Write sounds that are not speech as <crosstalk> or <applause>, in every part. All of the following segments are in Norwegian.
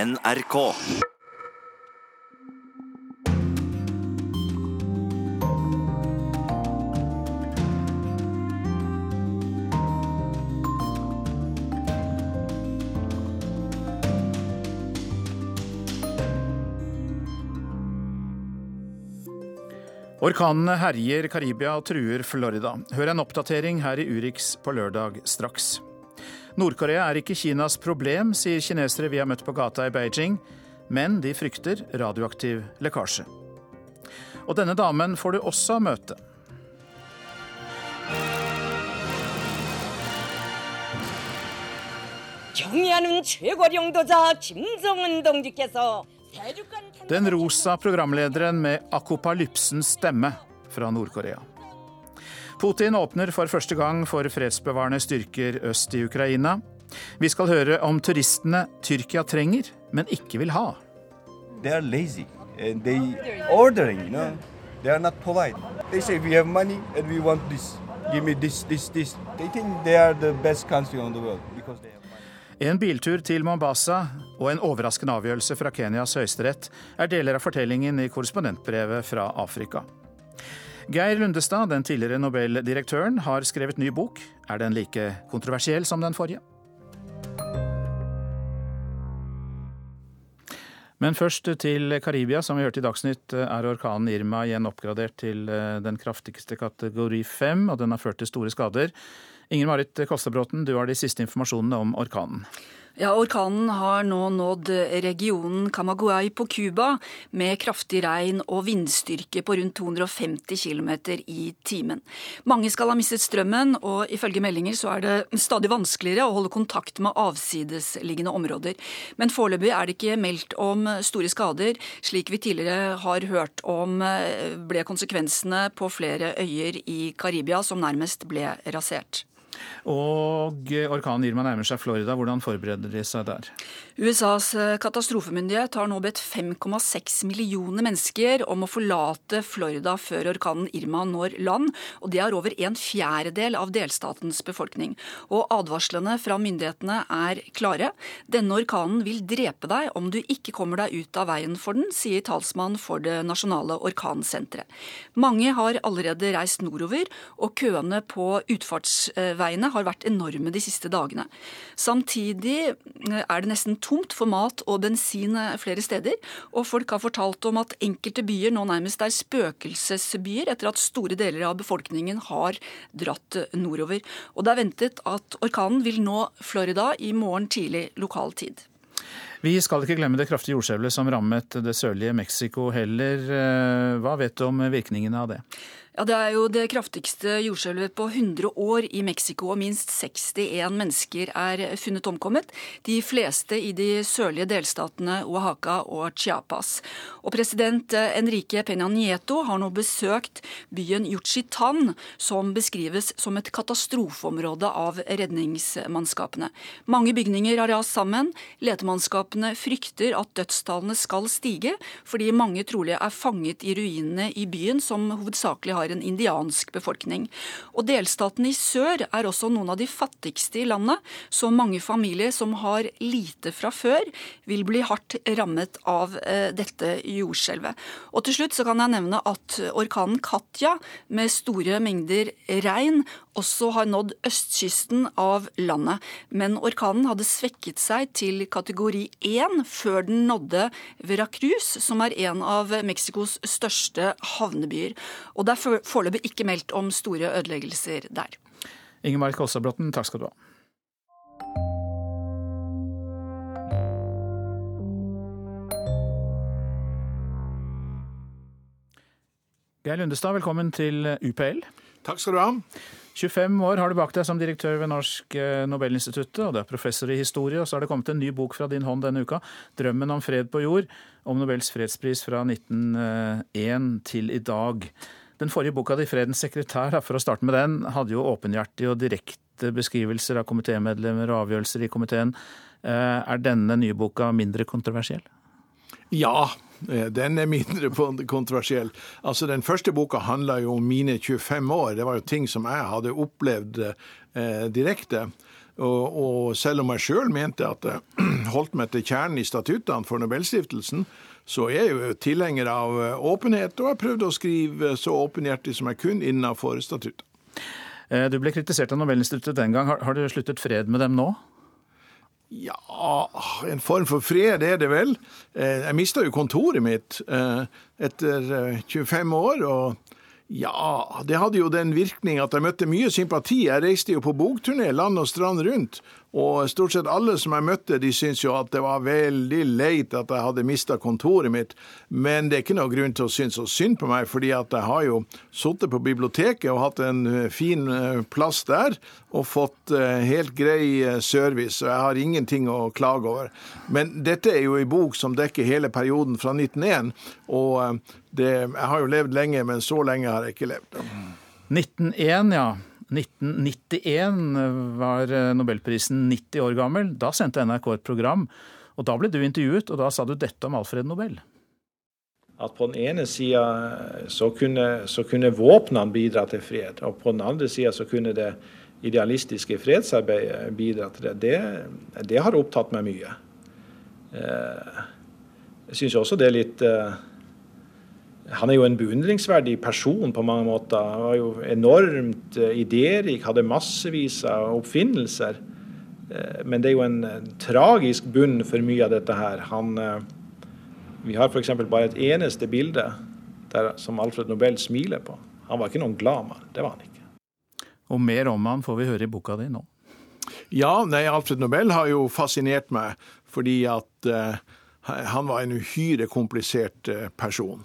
NRK. Orkanene herjer Karibia og truer Florida. Hør en oppdatering her i Urix på lørdag straks. Nord-Korea er ikke Kinas problem, sier kinesere vi har møtt på gata i Beijing, men de frykter radioaktiv lekkasje. Og denne damen får du også møte. Den rosa programlederen med akopalypsens stemme fra Nord-Korea. Putin åpner for første gang for fredsbevarende styrker øst i Ukraina. Vi skal høre om turistene Tyrkia trenger, men ikke vil ha. they are lazy and they ordering you know they are not polite they say we have money and we want this give me this this this they think they are the best country on the world because they have En biltur til Mombasa og en overraskende avgjørelse fra Kenyas høyesterett er deler av fortellingen i korrespondentbrevet fra Afrika. Geir Lundestad, den tidligere Nobel-direktøren, har skrevet ny bok. Er den like kontroversiell som den forrige? Men først til Karibia. Som vi hørte i Dagsnytt, er orkanen Irma igjen oppgradert til eh, den kraftigste kategori fem, og den har ført til store skader. Inger Marit Kostebråten, du har de siste informasjonene om orkanen. Ja, Orkanen har nå nådd regionen Camaguay på Cuba med kraftig regn og vindstyrke på rundt 250 km i timen. Mange skal ha mistet strømmen, og ifølge meldinger så er det stadig vanskeligere å holde kontakt med avsidesliggende områder. Men foreløpig er det ikke meldt om store skader, slik vi tidligere har hørt om eh, ble konsekvensene på flere øyer i Karibia som nærmest ble rasert. Og orkanen Irma nærmer seg Florida. Hvordan forbereder de seg der? USAs katastrofemyndighet har nå bedt 5,6 millioner mennesker om å forlate Florida før orkanen Irma når land, og det er over en fjerdedel av delstatens befolkning. Og advarslene fra myndighetene er klare. Denne orkanen vil drepe deg om du ikke kommer deg ut av veien for den, sier talsmann for det nasjonale orkansenteret. Mange har allerede reist nordover, og køene på utfartsveiene har vært enorme de siste dagene. Samtidig er det nesten tomt for mat og bensin flere steder, og folk har fortalt om at enkelte byer nå nærmest er spøkelsesbyer etter at store deler av befolkningen har dratt nordover. Og det er ventet at orkanen vil nå Florida i morgen tidlig lokal tid. Vi skal ikke glemme det kraftige jordskjelvet som rammet det sørlige Mexico heller. Hva vet du om virkningene av det? Ja, Det er jo det kraftigste jordskjelvet på 100 år i Mexico, og minst 61 mennesker er funnet omkommet. De fleste i de sørlige delstatene Oaxaca og Chiapas. Og president Enrique Peña Nieto har nå besøkt byen Yuchitan, som beskrives som et katastrofeområde av redningsmannskapene. Mange bygninger har rast sammen. Letemannskapene frykter at dødstallene skal stige, fordi mange trolig er fanget i ruinene i byen, som hovedsakelig har en indiansk befolkning. Og delstatene i sør er også noen av de fattigste i landet, så mange familier som har lite fra før, vil bli hardt rammet av eh, dette jordskjelvet. Og til slutt så kan jeg nevne at orkanen Katja, med store mengder regn, også har nådd østkysten av landet. Men orkanen hadde svekket seg til kategori 1 før den nådde Veracruz, som er en av Mexicos største havnebyer. Og det er foreløpig ikke meldt om store ødeleggelser der. Ingeborg Marit Kolstadbråten, takk skal du ha. Geir Lundestad, velkommen til UPL. Takk skal du ha. 25 år har du bak deg som direktør ved Norsk Nobelinstituttet, og du er professor i historie, og så har det kommet en ny bok fra din hånd denne uka, 'Drømmen om fred på jord', om Nobels fredspris fra 1901 til i dag. Den forrige boka di, 'Fredens sekretær', for å starte med den, hadde jo åpenhjertige og direkte beskrivelser av komitémedlemmer og avgjørelser i komiteen. Er denne nye boka mindre kontroversiell? Ja, den er mindre <laughs> kontroversiell. Altså, Den første boka handla jo om mine 25 år. Det var jo ting som jeg hadde opplevd eh, direkte. Og, og selv om jeg sjøl mente at jeg <clears throat> holdt meg til kjernen i statuttene for Nobelstiftelsen, så jeg er jo tilhenger av åpenhet, og jeg prøvd å skrive så åpenhjertig som jeg kunne innenfor statuttet. Eh, du ble kritisert av Nobelinstituttet den gang. Har, har du sluttet fred med dem nå? Ja, en form for fred er det vel. Eh, jeg mista jo kontoret mitt eh, etter 25 år. og ja, det hadde jo den virkning at jeg møtte mye sympati. Jeg reiste jo på bokturné land og strand rundt, og stort sett alle som jeg møtte, de syntes jo at det var veldig leit at jeg hadde mista kontoret mitt. Men det er ikke noe grunn til å synes så synd på meg, fordi at jeg har jo sittet på biblioteket og hatt en eh, fin eh, plass der, og fått eh, helt grei service, og jeg har ingenting å klage over. Men dette er jo ei bok som dekker hele perioden fra 1901, og det, jeg har jo levd lenge, men så lenge har jeg ikke levd. 1901, ja. 1991 var eh, nobelprisen 90 år gammel. Da sendte NRK et program, og da ble du intervjuet, og da sa du dette om Alfred Nobel. At på den ene sida så kunne, så kunne våpnene bidra til fred, og på den andre sida så kunne det idealistiske fredsarbeidet bidra til det. Det, det har opptatt meg mye. Eh, jeg syns også det er litt eh, han er jo en beundringsverdig person på mange måter. Han var jo enormt uh, idérik, hadde massevis av oppfinnelser. Uh, men det er jo en, tragisk bunn for mye av dette her. Han, uh, vi har f.eks. bare et eneste bilde der, som Alfred Nobel smiler på. Han var ikke noen glad mann. Det var han ikke. Og mer om han får vi høre i boka di nå. Ja, nei, Alfred Nobel har jo fascinert meg fordi at han var en uhyre komplisert person.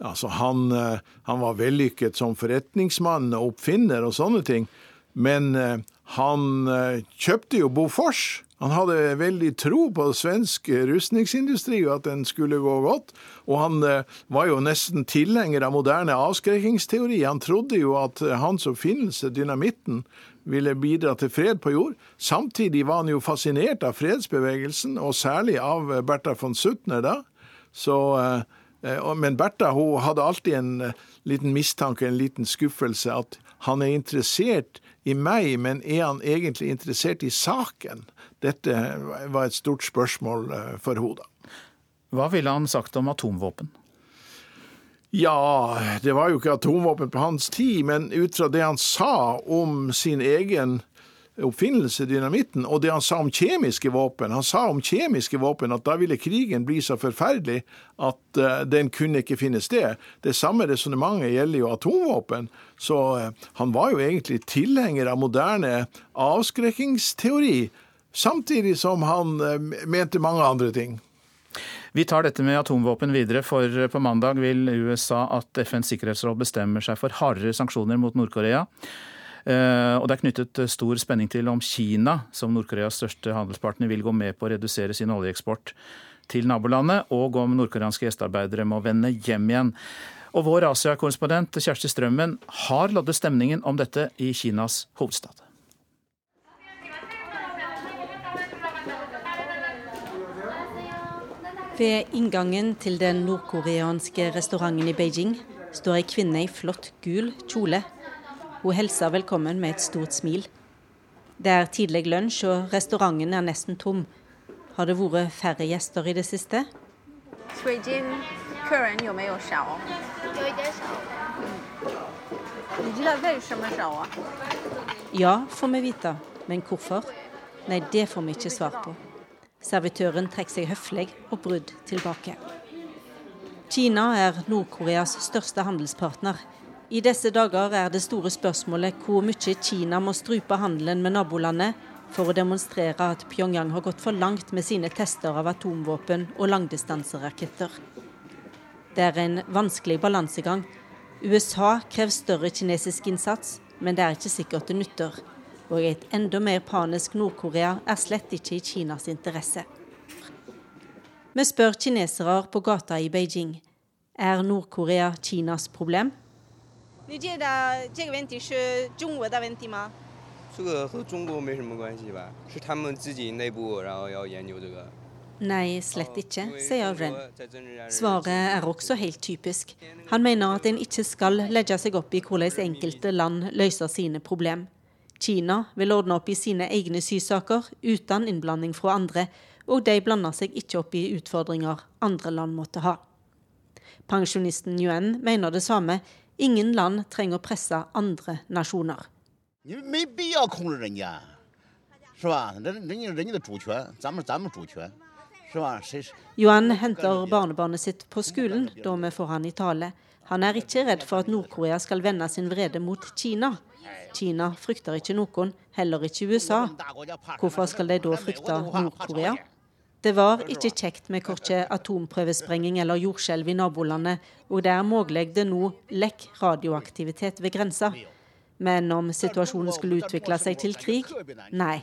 Altså, han, eh, han, var vellykket som forretningsmann og oppfinner og sånne ting. Men eh, han eh, kjøpte jo Bofors. Han hadde veldig tro på svensk rustningsindustri og at den skulle gå godt. Og han var jo nesten tilhenger av moderne avskrekkingsteori. Han trodde jo at hans oppfinnelse, dynamitten, ville bidra til fred på jord. Samtidig var han jo fascinert av fredsbevegelsen, og særlig av Bertha von Suttner da. Så Eh, men Bertha hun hadde alltid en eh, liten mistanke, en liten skuffelse, at han er interessert i meg, men er han egentlig interessert i saken? Dette var et stort spørsmål eh, for henne. Hva ville han sagt om atomvåpen? Ja, det var jo ikke atomvåpen på hans tid, men ut fra det han sa om sin egen oppfinnelse, dynamitten, og det han sa om kjemiske våpen. Han sa om kjemiske våpen at da ville krigen bli så forferdelig at uh, den kunne ikke finne sted. Det samme resonnementet gjelder jo atomvåpen. Så uh, han var jo egentlig tilhenger av moderne avskrekkingsteori, samtidig som han uh, mente mange andre ting. Vi tar dette med atomvåpen videre, for på mandag vil USA at FNs sikkerhetsråd bestemmer seg for hardere sanksjoner mot Nord-Korea. Eh, og det er knyttet stor spenning til om Kina, som Nord-Koreas største handelspartner, vil gå med på å redusere sin oljeeksport til nabolandet, og om nordkoreanske gjestearbeidere må vende hjem igjen. Og vår Asia-korrespondent Kjersti Strømmen har loddet stemningen om dette i Kinas hovedstad. Ved inngangen til den nordkoreanske restauranten i Beijing står ei kvinne i flott gul kjole hun hilser velkommen med et stort smil. Det er tidlig lunsj, og restauranten er nesten tom. Har det vært færre gjester i det siste? Ja, får vi vite. Men hvorfor? Nei, det får vi ikke svar på. Servitøren trekker seg høflig og brudd tilbake. Kina er Nord-Koreas største handelspartner. I disse dager er det store spørsmålet hvor mye Kina må strupe handelen med nabolandet for å demonstrere at Pyongyang har gått for langt med sine tester av atomvåpen og langdistanseraketter. Det er en vanskelig balansegang. USA krever større kinesisk innsats, men det er ikke sikkert det nytter. Og et enda mer panisk Nord-Korea er slett ikke i Kinas interesse. Vi spør kinesere på gata i Beijing. Er Nord-Korea Kinas problem? 你觉得这个问题是中国的问题吗？这个和中国没什么关系吧？是他们自己内部，然后要研究这个。Nei, slett ikke, sier Ren. Svaret er også helt typisk. Han mener at en ikke skal legge seg opp i hvordan enkelte land løser sine problem. Kina vil ordne opp i sine egne sysaker uten innblanding fra andre, og de blander seg ikke opp i utfordringer andre land måtte ha. Pensjonisten Yuan mener det samme. Ingen land trenger å presse andre nasjoner. Yuan henter barnebarnet sitt på skolen da vi får han i tale. Han er ikke redd for at Nord-Korea skal vende sin vrede mot Kina. Kina frykter ikke noen, heller ikke USA. Hvorfor skal de da frykte Nord-Korea? Det var ikke kjekt med korkje atomprøvesprenging eller jordskjelv i nabolandet, og det er mulig det nå lekk radioaktivitet ved grensa. Men om situasjonen skulle utvikle seg til krig? Nei.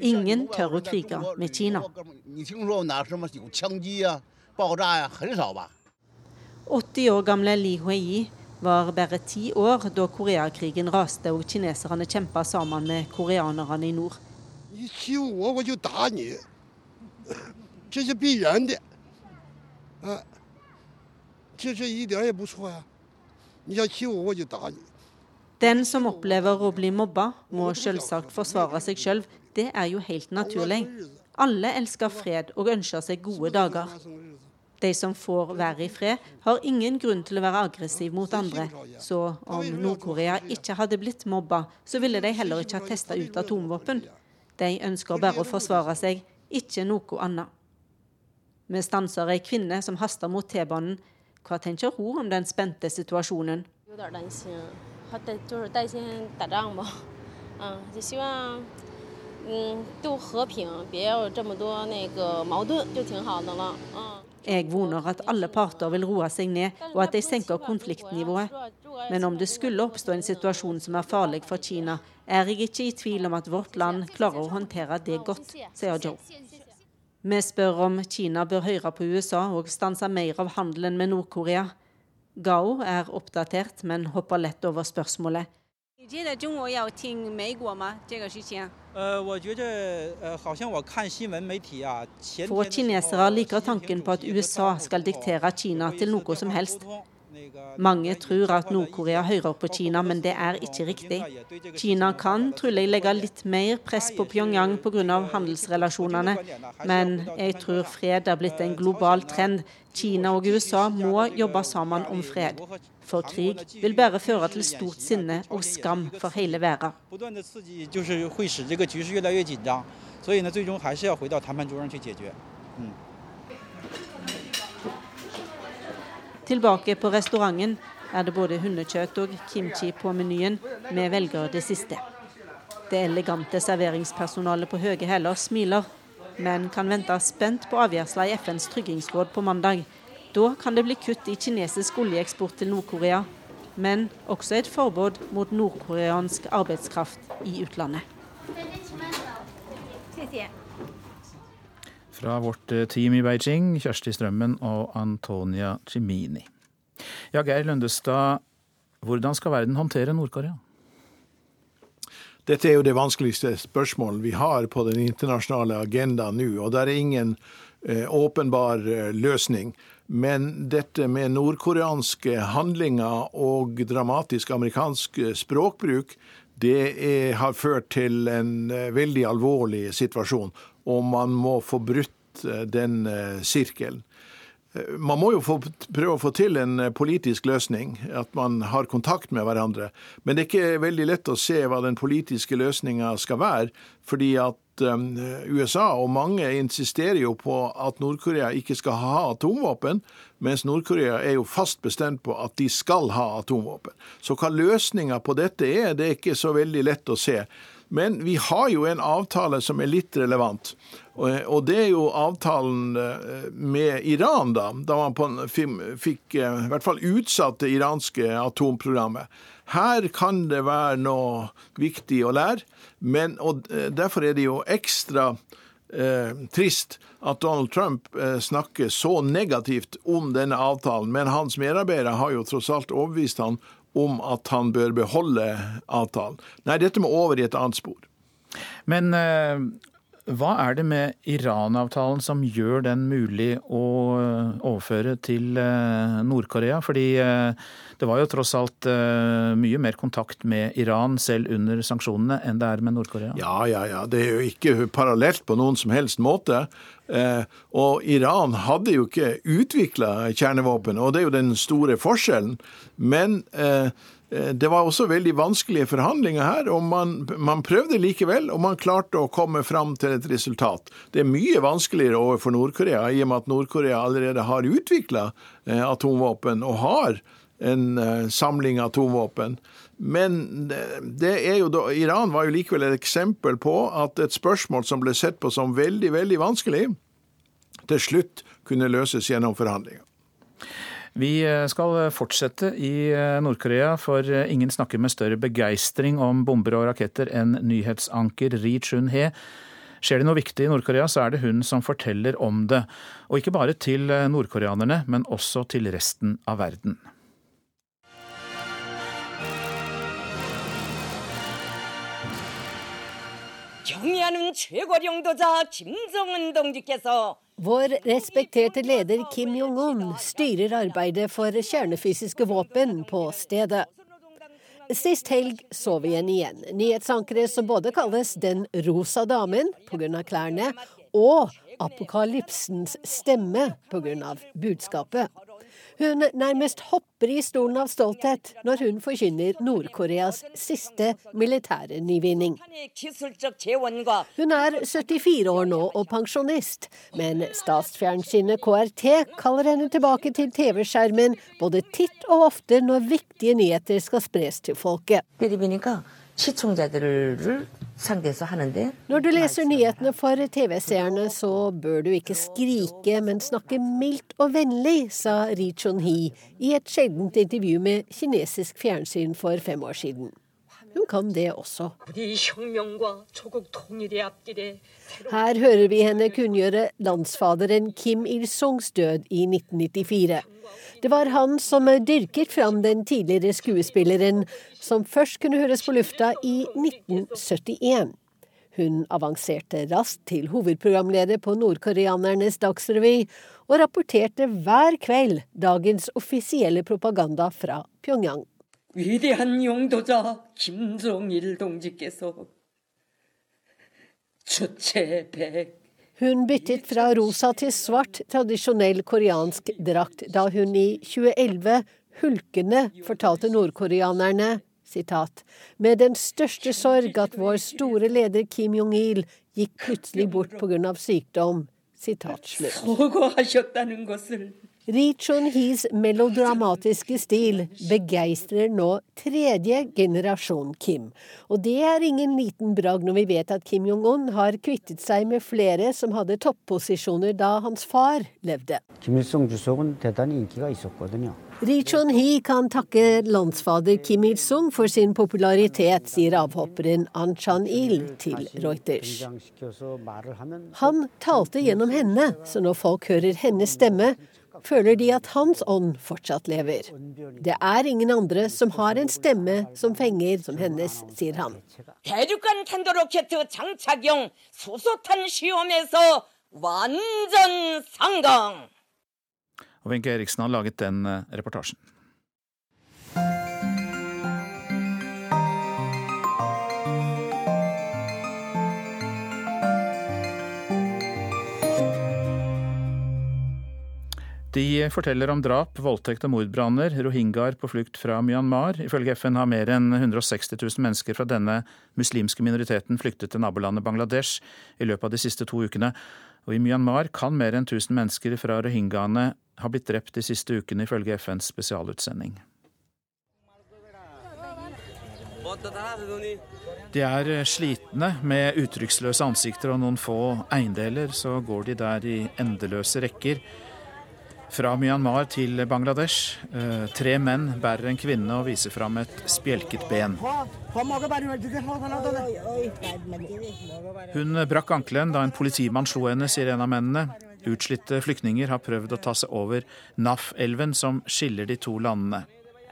Ingen tør å krige med Kina. 80 år gamle Li Huiyi var bare ti år da Koreakrigen raste og kineserne kjempa sammen med koreanerne i nord. Den som opplever å bli mobba, må selvsagt forsvare seg sjøl. Det er jo helt naturlig. Alle elsker fred og ønsker seg gode dager. De som får være i fred, har ingen grunn til å være aggressiv mot andre. Så om Nord-Korea ikke hadde blitt mobba, så ville de heller ikke ha testa ut atomvåpen. De ønsker bare å forsvare seg, ikke noe annet. Vi stanser ei kvinne som haster mot T-banen. Hva tenker hun om den spente situasjonen? Jeg voner at alle parter vil roe seg ned, og at de senker konfliktnivået. Men om det skulle oppstå en situasjon som er farlig for Kina, er jeg ikke i tvil om at vårt land klarer å håndtere det godt, sier Joe. Vi spør om Kina bør høre på USA og stanse mer av handelen med Nord-Korea. Gao er oppdatert, men hopper lett over spørsmålet. Få kinesere liker tanken på at USA skal diktere Kina til noe som helst. Mange tror at Nord-Korea hører på Kina, men det er ikke riktig. Kina kan trolig legge litt mer press på Pyongyang pga. handelsrelasjonene, men jeg tror fred er blitt en global trend. Kina og USA må jobbe sammen om fred. For krig vil bare føre til stort sinne og skam for hele verden. Tilbake på restauranten er det både hundekjøtt og kimchi på menyen. Vi velger det siste. Det elegante serveringspersonalet på høye hæler smiler, men kan vente spent på avgjørelsen i FNs tryggingsråd på mandag. Da kan det bli kutt i kinesisk oljeeksport til Nord-Korea, men også et forbud mot nordkoreansk arbeidskraft i utlandet. Fra vårt eh, team i Beijing, Kjersti Strømmen og Antonia Cimini. Ja, Geir Løndestad, hvordan skal verden håndtere Nord-Korea? Dette er jo det vanskeligste spørsmålet vi har på den internasjonale agendaen nå. Og det er ingen eh, åpenbar eh, løsning. Men dette med nordkoreanske handlinger og dramatisk amerikansk språkbruk, det er, har ført til en eh, veldig alvorlig situasjon. Og man må få brutt eh, den eh, sirkelen. Man må jo få, prøve å få til en politisk løsning, at man har kontakt med hverandre. Men det er ikke veldig lett å se hva den politiske løsninga skal være. fordi at Um, USA og mange insisterer jo på at Nord-Korea ikke skal ha atomvåpen, mens Nord-Korea er jo fast bestemt på at de skal ha atomvåpen. Så hva løsninga på dette er, det er ikke så veldig lett å se. Men vi har jo en avtale som er litt relevant. Og det er jo avtalen eh, med Iran, da. Da man fikk eh, i hvert fall utsatt det iranske atomprogrammet. Her kan det være noe viktig å lære, men, og eh, derfor er det jo ekstra eh, trist at Donald Trump snakker så negativt om denne avtalen. Men hans medarbeidere har jo tross alt overbevist han om at han bør beholde avtalen. Nei, dette må over i et annet spor. Men eh, Hva er det med Iran-avtalen som gjør den mulig å eh, overføre til eh, Nord-Korea? Fordi det var jo tross alt mye mer kontakt med Iran selv under sanksjonene enn det er med Nord-Korea? Ja, ja, ja. Det er jo ikke parallelt på noen som helst måte. Og Iran hadde jo ikke utvikla kjernevåpen, og det er jo den store forskjellen. Men Eh, det var også veldig vanskelige forhandlinger her, og man, man, prøvde likevel, og man klarte å komme fram til et resultat. Det er mye vanskeligere overfor Nord-Korea, i og med at Nord-Korea allerede har utvikla eh, atomvåpen og har en eh, samling atomvåpen. Men det er jo da, Iran var jo likevel et eksempel på at et spørsmål som ble sett på som veldig, veldig vanskelig, til slutt kunne løses gjennom forhandlinger. Vi eh, skal fortsette i eh, Nord-Korea, for ingen snakker med større begeistring om bomber og raketter enn nyhetsanker Ri Chun-he. Skjer det noe viktig i Nord-Korea, så er det hun som forteller om det. Og ikke bare til nordkoreanerne, men også til resten av verden. 경의하는 최고령도자 김정은 동지께서 vår respekterte leder Kim Jong-un styrer arbeidet for kjernefysiske våpen på stedet. Sist helg så vi henne igjen. Nyhetsankeret som både kalles Den rosa damen pga. klærne, og Apokalypsens stemme pga. budskapet. Hun nærmest hopper i stolen av stolthet når hun forkynner Nord-Koreas siste militære nyvinning. Hun er 74 år nå og pensjonist, men statsfjernsynet KRT kaller henne tilbake til TV-skjermen både titt og ofte når viktige nyheter skal spres til folket. Når du leser nyhetene for TV-seerne, så bør du ikke skrike, men snakke mildt og vennlig, sa Ri Chun-hee i et sjeldent intervju med kinesisk fjernsyn for fem år siden. Hun kan det også. Her hører vi henne kunngjøre landsfaderen Kim Il-sungs død i 1994. Det var han som dyrket fram den tidligere skuespilleren, som først kunne høres på lufta i 1971. Hun avanserte raskt til hovedprogramleder på nordkoreanernes dagsrevy, og rapporterte hver kveld dagens offisielle propaganda fra Pyongyang. 위대한 용도자 김정일 동지께서 주체백 hun byttet fra rosa til svart, tradisjonell koreansk drakt da hun i 2011 hulkende fortalte nordkoreanerne sitat, med den største sorg at vår store leder Kim Jong-il gikk plutselig bort pga. sykdom. Sitat slutt. Ri Chun-his melodramatiske stil begeistrer nå tredje generasjon Kim. Og det er ingen liten bragd når vi vet at Kim Jong-un har kvittet seg med flere som hadde topposisjoner da hans far levde. Ri Chun-hee kan takke landsfader Kim Il-sung for sin popularitet, sier avhopperen An Chan-il til Reuters. Han talte gjennom henne, så når folk hører hennes stemme, føler de at hans ånd fortsatt lever. Det er ingen andre som har en stemme som fenger som hennes, sier han. Og Wenche Eriksen har laget den eh, reportasjen. De forteller om drap, voldtekt og mordbranner, rohingyaer på flukt fra Myanmar. Ifølge FN har mer enn 160 000 mennesker fra denne muslimske minoriteten flyktet til nabolandet Bangladesh i løpet av de siste to ukene. Og i Myanmar kan mer enn 1000 mennesker fra rohingyaene ha blitt drept de siste ukene, ifølge FNs spesialutsending. De er slitne, med uttrykksløse ansikter og noen få eiendeler. Så går de der i endeløse rekker fra Myanmar til Bangladesh. Eh, tre menn bærer en kvinne og viser fram et spjelket ben. Hun brakk ankelen da en politimann slo henne, sier en av mennene. Utslitte flyktninger har prøvd å ta seg over Naf-elven, som skiller de to landene.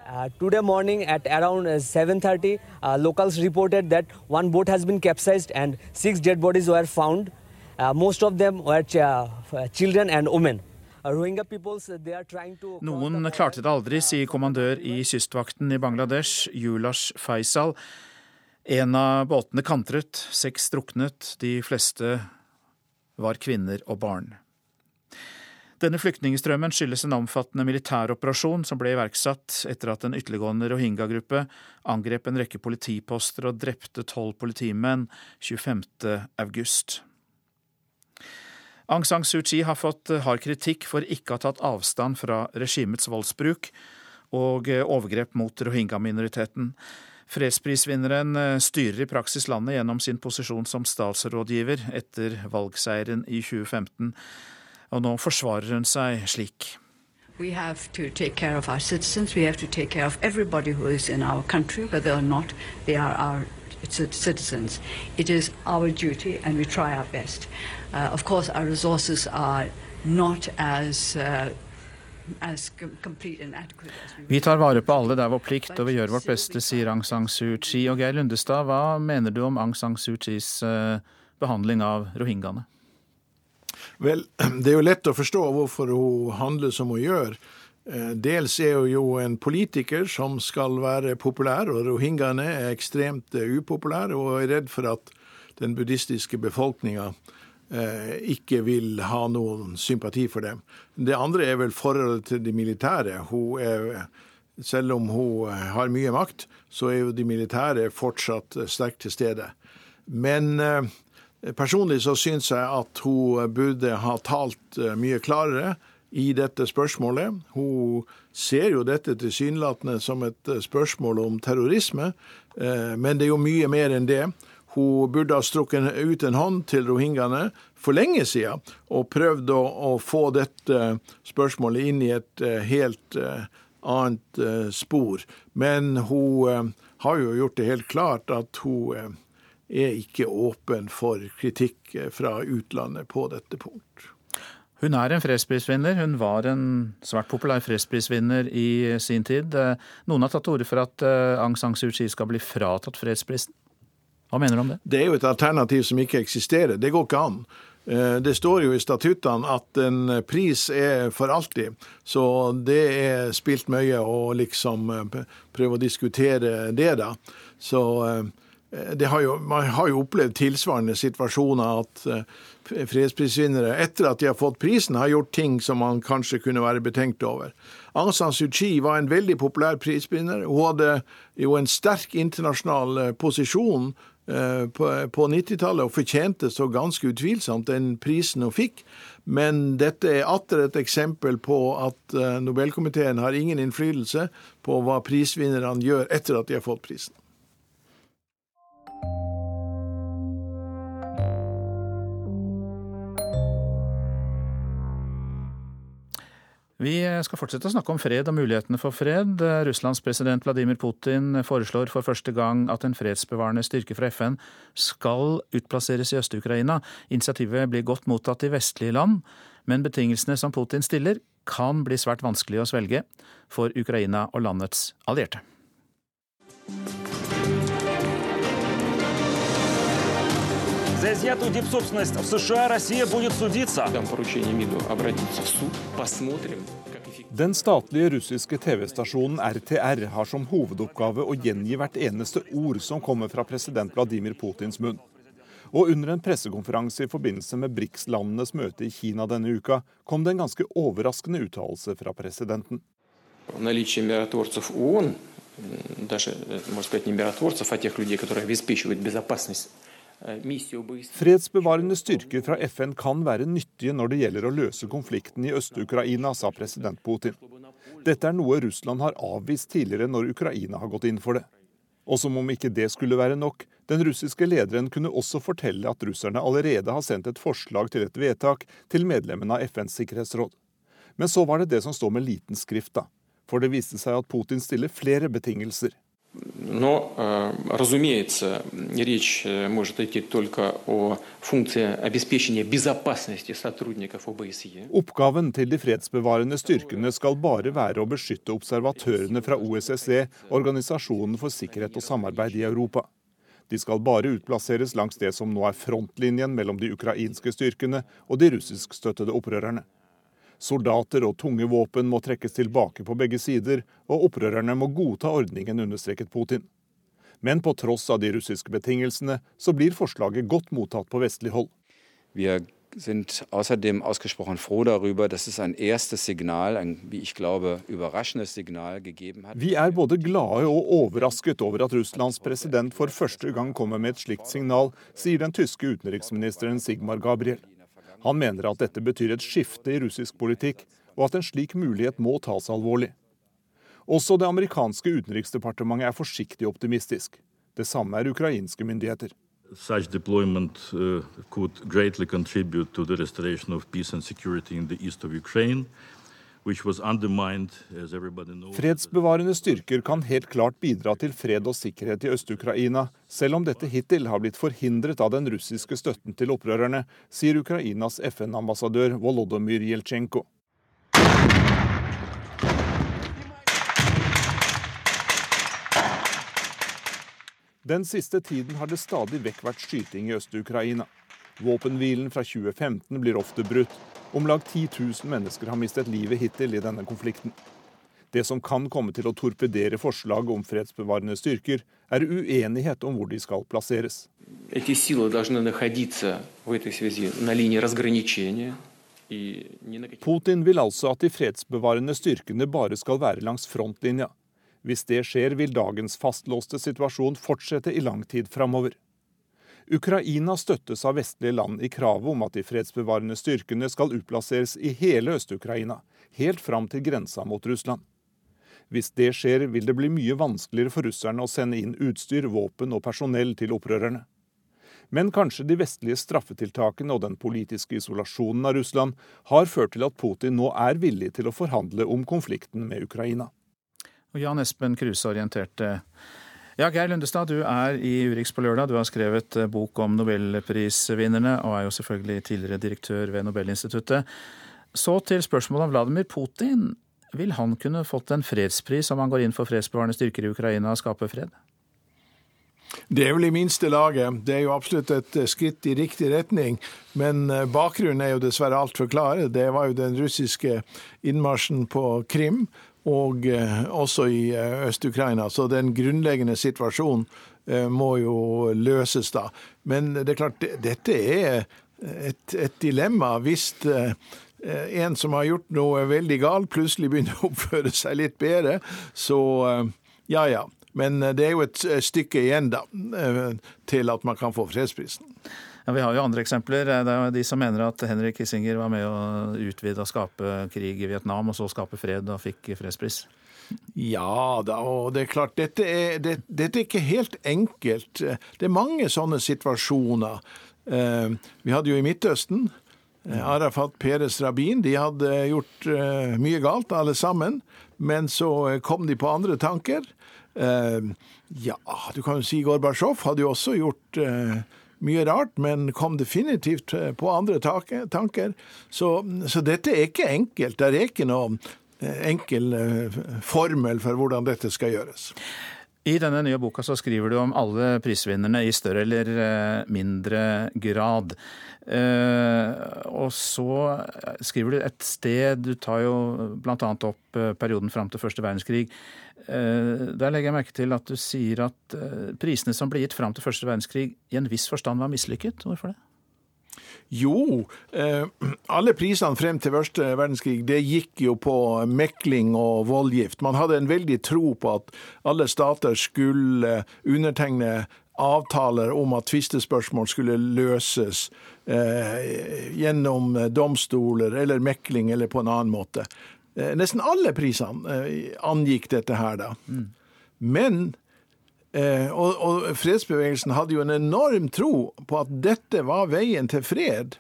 Uh, today morning at around 7.30, uh, uh, locals reported that one boat has been capsized and six dead bodies were found. Uh, most of them were ch children and women. Noen klarte det aldri, sier kommandør i kystvakten i Bangladesh, Julash Faisal. En av båtene kantret, seks druknet, de fleste var kvinner og barn. Denne flyktningstrømmen skyldes en omfattende militæroperasjon som ble iverksatt etter at en ytterliggående rohingya-gruppe angrep en rekke politiposter og drepte tolv politimenn 25. august. Aung San Suu Kyi har fått hard kritikk for ikke å ha tatt avstand fra regimets voldsbruk og overgrep mot rohingya-minoriteten. Fredsprisvinneren styrer i praksis landet gjennom sin posisjon som statsrådgiver etter valgseieren i 2015. Og nå forsvarer hun seg slik. We have to take care of our citizens. We have to take care of everybody who is in our country, whether or not they are our citizens. It is our duty, and we try our best. Uh, of course, our resources are not as uh, vi tar vare på alle, det er vår plikt, og vi gjør vårt beste, sier Aung San Suu Kyi. Og Geir Lundestad, hva mener du om Aung San Suu Kyis uh, behandling av rohingyaene? Vel, <clears throat> det er jo lett å forstå hvorfor hun handler som hun gjør. Eh, dels er hun jo en politiker som skal være populær, og rohingyaene er ekstremt eh, upopulære og er redd for at den buddhistiske befolkninga ikke vil ha noen sympati for dem. Det andre er vel forholdet til de militære. Er, selv om hun har mye makt, så er jo de militære fortsatt sterkt til stede. Men Personlig så syns jeg at hun burde ha talt eh, mye klarere i dette spørsmålet. Hun ser jo dette tilsynelatende som et eh, spørsmål om terrorisme, eh, men det er jo mye mer enn det. Hun burde ha strukket ut en hånd til rohingyaene for lenge siden og prøvd å, å, få dette spørsmålet inn i et helt annet spor. Men hun har jo gjort det helt klart at hun er ikke åpen for kritikk fra utlandet på dette punkt. Hun er en fredsprisvinner. Hun var en svært populær fredsprisvinner i sin tid. Noen har tatt til orde for at eh, Aung San Suu Kyi skal bli fratatt fredsprisen. Hva mener du om det? Det er jo et alternativ som ikke eksisterer. Det går ikke an. Eh, det står jo i statuttene at en pris er for alltid, så det er spilt mye å liksom eh, prøve å diskutere det, da. Så Eh, har jo, man har jo opplevd tilsvarende situasjoner at fredsprisvinnere etter at de har fått prisen, har gjort ting som man kanskje kunne være betenkt over. Aung San Suu Kyi var en veldig populær prisvinner. Hun hadde jo en sterk internasjonal posisjon på 90-tallet og fortjente så ganske utvilsomt den prisen hun fikk. Men dette er atter et eksempel på at Nobelkomiteen har ingen innflytelse på hva prisvinnerne gjør etter at de har fått prisen. Vi skal fortsette å snakke om fred og mulighetene for fred. Russlands president Vladimir Putin foreslår for første gang at en fredsbevarende styrke fra FN skal utplasseres i Øst-Ukraina. Initiativet blir godt mottatt i vestlige land, men betingelsene som Putin stiller, kan bli svært vanskelig å svelge for Ukraina og landets allierte. За изъятую дипсобственность в США Россия будет судиться. Дам поручение МИДу обратиться в суд. Посмотрим. Den statlige russiske TV-stasjonen RTR har som hovedoppgave å gjengi hvert eneste ord som kommer fra president Vladimir Putins munn. Og under en pressekonferanse i forbindelse med BRICS-landenes møte i Kina denne uka, kom det en ganske overraskende uttalelse fra presidenten. даже, можно сказать, не миротворцев, а тех людей, которые обеспечивают безопасность Eh, Fredsbevarende styrker fra FN kan være nyttige når det gjelder å løse konflikten i Øst-Ukraina, sa president Putin. Dette er noe Russland har avvist tidligere når Ukraina har gått inn for det. Og som om ikke det skulle være nok, den russiske lederen kunne også fortelle at russerne allerede har sendt et forslag til et vedtak til medlemmene av FNs sikkerhetsråd. Men så var det det som står med liten skrift, da. For det viste seg at Putin stiller flere betingelser. Но, разумеется, речь может идти только о функции обеспечения безопасности сотрудников ОБСЕ. Oppgaven til de fredsbevarende styrkene skal bare være å beskytte observatørene fra OSSE, Organisasjonen for sikkerhet og samarbeid i Europa. De skal bare utplasseres langs det som nå er frontlinjen mellom de ukrainske styrkene og de russiskstøttede opprørerne. Soldater og tunge våpen må trekkes tilbake på begge sider, og opprørerne må godta ordningen, understreket Putin. Men på tross av de russiske betingelsene, så blir forslaget godt mottatt på vestlig hold. Vi sind außerdem ausgesprochen froh darüber, dass es ein erstes Signal, ein, wie ich glaube, überraschendes Signal gegeben hat. Vi er både glade og overrasket over at Russlands president for første gang kommer med et slikt signal, sier den tyske utenriksministeren Sigmar Gabriel. Han mener at dette betyr et skifte i russisk politikk, og at en slik mulighet må tas alvorlig. Også det amerikanske utenriksdepartementet er forsiktig optimistisk. Det samme er ukrainske myndigheter. Such deployment uh, could greatly contribute to the restoration of peace and. Fredsbevarende styrker kan helt klart bidra til fred og sikkerhet i Øst-Ukraina, selv om dette hittil har blitt forhindret av den russiske støtten til opprørerne, sier Ukrainas FN-ambassadør Volodymyr Jeltsjenko. Den siste tiden har det stadig vekk vært skyting i Øst-Ukraina. Våpenhvilen fra 2015 blir ofte brutt. Om lag 10 000 mennesker har mistet livet hittil i denne konflikten. Det som kan komme til å torpedere forslaget om fredsbevarende styrker, er uenighet om hvor de skal plasseres. Putin vil altså at de fredsbevarende styrkene bare skal være langs frontlinja. Hvis det skjer, vil dagens fastlåste situasjon fortsette i lang tid framover. Ukraina støttes av vestlige land i kravet om at de fredsbevarende styrkene skal utplasseres i hele Øst-Ukraina, helt fram til grensa mot Russland. Hvis det skjer, vil det bli mye vanskeligere for russerne å sende inn utstyr, våpen og personell til opprørerne. Men kanskje de vestlige straffetiltakene og den politiske isolasjonen av Russland har ført til at Putin nå er villig til å forhandle om konflikten med Ukraina. Og Jan Espen Kruse orienterte. Ja, Geir Lundestad, du er i Urix på lørdag. Du har skrevet eh, bok om nobelprisvinnerne, og er jo selvfølgelig tidligere direktør ved Nobelinstituttet. Så til spørsmålet om Vladimir Putin. Vil han kunne fått en fredspris om han går inn for fredsbevarende styrker i Ukraina og skaper fred? Det er vel i minste laget. Det er jo absolutt et eh, skritt i riktig retning. Men eh, bakgrunnen er jo dessverre altfor klare. Det var jo den russiske innmarsjen på Krim og eh, også i eh, Øst-Ukraina. Så den grunnleggende situasjonen eh, må jo løses da. Men det er klart, dette er et, et dilemma hvis en som har gjort noe veldig galt, plutselig begynner å oppføre seg litt bedre. Så ja ja. Men det er jo et stykke igjen, da, til at man kan få fredsprisen. Ja, Vi har jo andre eksempler. Det er jo de som mener at Henrik Kissinger var med å utvide og skape krig i Vietnam, og så skape fred og fikk fredspris. Ja da, og det er klart, dette er, det, dette er ikke helt enkelt. Det er mange sånne situasjoner. Eh, vi hadde jo i Midtøsten eh, Arafat, Peres, Rabin. De hadde gjort eh, mye galt, alle sammen. Men så kom de på andre tanker. Ja, du kan jo si Gorbatsjov hadde jo også gjort mye rart, men kom definitivt eh, på andre tanker. Så, så dette er ikke enkelt. Det er ikke noen eh, enkel eh, formel for hvordan dette skal gjøres. I denne nye boka så skriver du om alle prisvinnerne i større eller mindre grad. og så skriver du et sted Du tar jo bl.a. opp perioden fram til første verdenskrig. Eh, der legger jeg merke til at du sier at eh, prisene som ble gitt fram til første verdenskrig, i en viss forstand var mislykket. Hvorfor det? Jo, eh, alle prisene frem til første verdenskrig det gikk jo på mekling og voldgift. Man hadde en veldig tro på at alle stater skulle undertegne avtaler om at tvistespørsmål skulle løses eh, gjennom domstoler eller mekling eller på en annen måte. Eh, nesten alle prisene angikk dette her, da. Mm. Men eh, og, og, fredsbevegelsen hadde jo en enorm tro på at dette var veien til fred.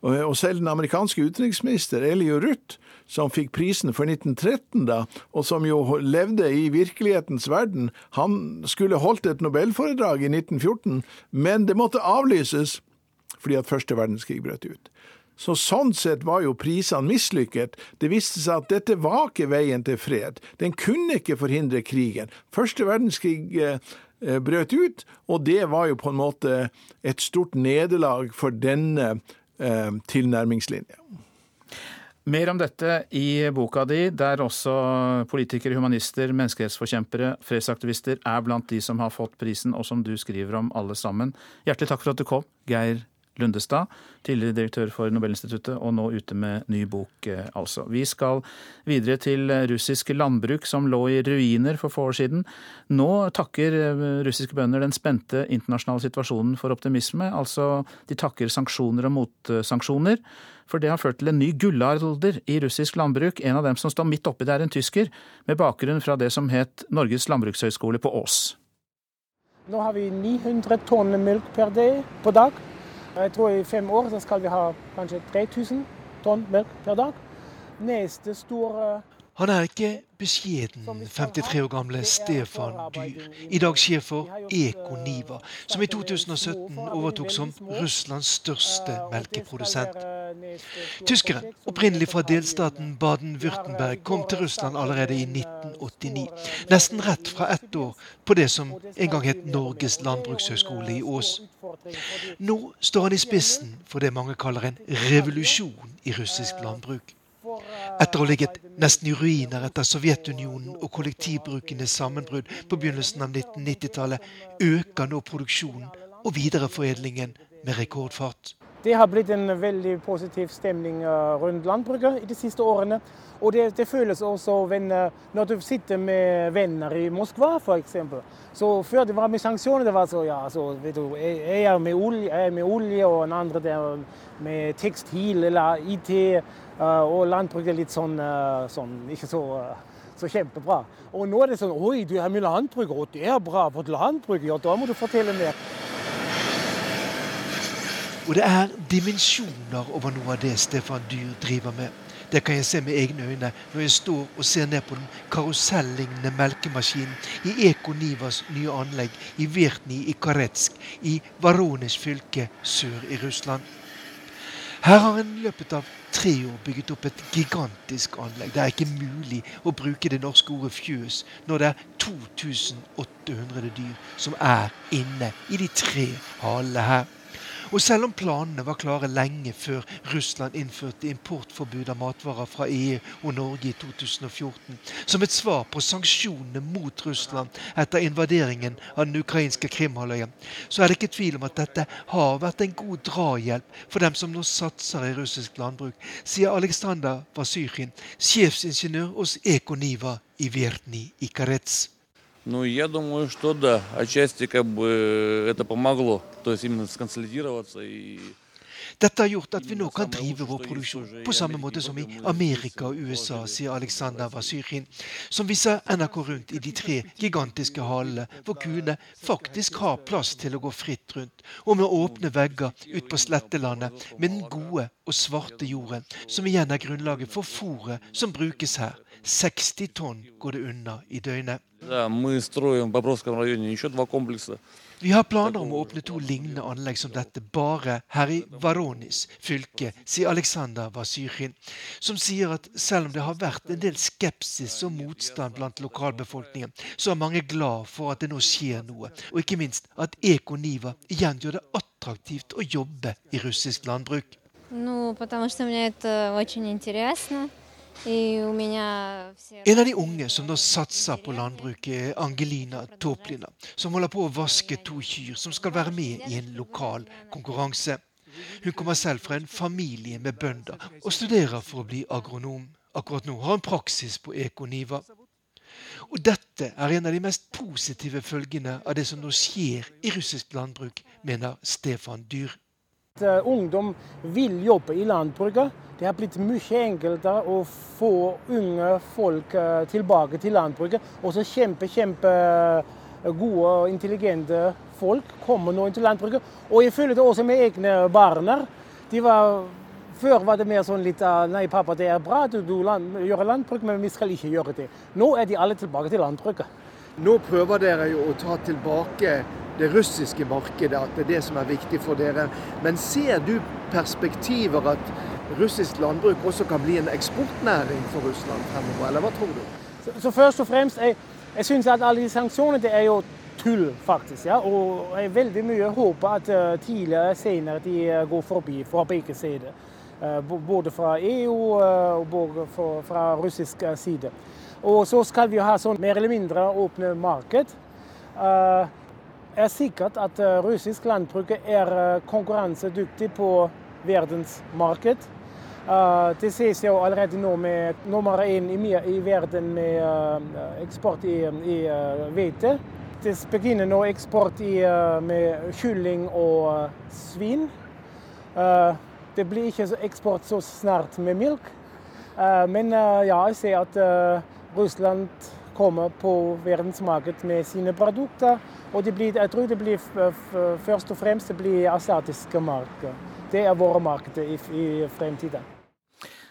Og, og selv den amerikanske utenriksminister Elio Ruth, som fikk prisen for 1913, da, og som jo levde i virkelighetens verden, han skulle holdt et nobelforedrag i 1914, men det måtte avlyses fordi at første verdenskrig brøt ut. Så sånn sett var jo prisene mislykket. Det viste seg at dette var ikke veien til fred. Den kunne ikke forhindre krigen. Første verdenskrig eh, brøt ut. Og det var jo på en måte et stort nederlag for denne tilnærmingslinja. Mer om dette i boka di, der også politikere, humanister, menneskerettsforkjempere, fredsaktivister er blant de som har fått prisen, og som du skriver om alle sammen. Hjertelig takk for at du kom, Geir Lundestad, tidligere direktør for Nobelinstituttet, og nå ute med ny bok, eh, altså. Vi skal videre til russisk landbruk som lå i ruiner for få år siden. Nå takker eh, russiske bønder den spente internasjonale situasjonen for optimisme. Altså, de takker sanksjoner og motsanksjoner. For det har ført til en ny gullalder i russisk landbruk. En av dem som står midt oppi det, er en tysker, med bakgrunn fra det som het Norges landbrukshøgskole på Ås. Nå har vi 900 tonn melk per dag. Jeg tror i fem år skal vi ha kanskje 3000 tonn melk per dag. Neste store han er ikke beskjeden, 53 år gamle Stefan Dyr, i dag sjef for Ekoniva, som i 2017 overtok som Russlands største melkeprodusent. Tyskeren, opprinnelig fra delstaten Baden-Würtemberg, kom til Russland allerede i 1989. Nesten rett fra ett år på det som en gang het Norges landbrukshøgskole i Ås. Nå står han i spissen for det mange kaller en revolusjon i russisk landbruk. Etter å ha ligget nesten i ruiner etter Sovjetunionen og kollektivbrukenes sammenbrudd på begynnelsen av 1990-tallet, øker nå produksjonen og videreforedlingen med rekordfart. Det har blitt en veldig positiv stemning eh, rundt landbruket i de siste årene. Og det, det føles også når du sitter med venner i Moskva f.eks. Så før det var med sanksjoner, det var så ja, så, vet du, jeg er med olje, jeg er med olje og en andre der med tekstil eller IT. Eh, og landbruket er litt sånn, eh, sånn ikke så, så, kjempebra. Og nå er det sånn Oi, du har med landbruk, og det er bra for landbruk. Ja, da må du fortelle mer. Og det er dimensjoner over noe av det Stefan Dyr driver med. Det kan jeg se med egne øyne når jeg står og ser ned på den karusellignende melkemaskinen i Eko Nivas nye anlegg i Vertni i Karetsk i Varones fylke sør i Russland. Her har en løpet av tre år bygget opp et gigantisk anlegg. Det er ikke mulig å bruke det norske ordet fjøs når det er 2800 dyr som er inne i de tre halene her. Og selv om planene var klare lenge før Russland innførte importforbud av matvarer fra EU og Norge i 2014, som et svar på sanksjonene mot Russland etter invaderingen av den ukrainske Krimhalvøya, så er det ikke tvil om at dette har vært en god drahjelp for dem som nå satser i russisk landbruk, sier Aleksandr Vasyrkin, sjefsingeniør hos Ekoniva i Vertni i Karets. Ну, я думаю, что да, отчасти как бы это помогло, то есть именно сконсолидироваться и Dette har gjort at vi nå kan drive vår produksjon på samme måte som i Amerika og USA, sier Aleksandr Vasyrin, som viser NRK rundt i de tre gigantiske hallene, hvor kuene faktisk har plass til å gå fritt rundt, og med åpne vegger ut på slettelandet med den gode og svarte jorden, som igjen er grunnlaget for fôret som brukes her. 60 tonn går det unna i døgnet. Vi har planer om å åpne to lignende anlegg som dette bare her i Varonis fylke, sier Aleksandr Vasyrkin, som sier at selv om det har vært en del skepsis og motstand blant lokalbefolkningen, så er mange glad for at det nå skjer noe, og ikke minst at Ekoniva igjen gjør det attraktivt å jobbe i russisk landbruk. Ну, потому что мне это очень интересно. En av de unge som nå satser på landbruket, er Angelina Toplina, som holder på å vaske to kyr som skal være med i en lokal konkurranse. Hun kommer selv fra en familie med bønder og studerer for å bli agronom. Akkurat nå har hun praksis på Ekoniva. Og dette er en av de mest positive følgene av det som nå skjer i russisk landbruk, mener Stefan Dyr. Eh, ungdom vil jobbe i landbruket. Det har blitt mye enklere å få unge folk eh, tilbake til landbruket. Også kjempe, kjempe eh, gode og intelligente folk kommer nå inn til landbruket. Og jeg føler det også med egne barn. før var det mer sånn litt Nei, pappa, det er bra at du land, gjør landbruk, men vi skal ikke gjøre det. Nå er de alle tilbake til landbruket. Nå prøver dere jo å ta tilbake det russiske markedet, at det er det som er viktig for dere. Men ser du perspektiver at russisk landbruk også kan bli en eksportnæring for Russland fremover, eller hva tror du? Så, så først og fremst, jeg, jeg syns at alle de sanksjonene det er jo tull, faktisk. Ja. Og jeg veldig mye håper at uh, tidligere senere de uh, går forbi fra begge sider. Uh, både fra EU og fra russisk side. Og så skal vi ha sånn mer eller mindre åpne marked. Det er sikkert at russisk landbruk er konkurransedyktig på verdensmarked. Det ses jo allerede nå med nummer én i, verden med eksport i hvete. Det begynner nå eksport eh, med kylling og eh, svin. Eh, det blir ikke eksport så snart med melk. Men ja, jeg ser at Russland kommer på verdensmarkedet med sine produkter. Og blir, jeg tror det blir først og fremst det asiatiske markeder. Det er våre markeder i, i fremtiden.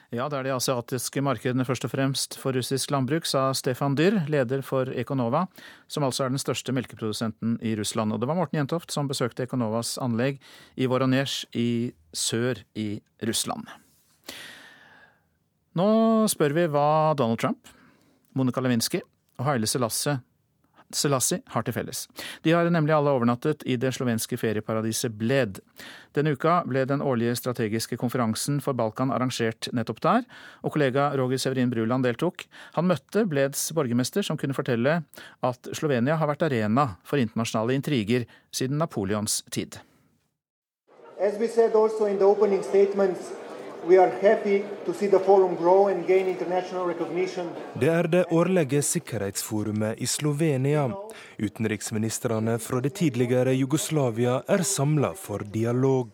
Ja, det er de asiatiske markedene først og fremst for russisk landbruk, sa Stefan Dyrr, leder for Econova, som altså er den største melkeprodusenten i Russland. Og det var Morten Jentoft som besøkte Econovas anlegg i Voronezh i sør i Russland. Nå spør vi hva Donald Trump, Monica Lewinsky og Haile Selassie Selassie har til felles. De har nemlig alle overnattet i det slovenske ferieparadiset Bled. Denne uka ble den årlige strategiske konferansen for Balkan arrangert nettopp der, og kollega Roger Severin Bruland deltok. Han møtte Bleds borgermester, som kunne fortelle at Slovenia har vært arena for internasjonale intriger siden Napoleons tid. As we said also in the opening det er det årlige sikkerhetsforumet i Slovenia. Utenriksministrene fra det tidligere Jugoslavia er samla for dialog.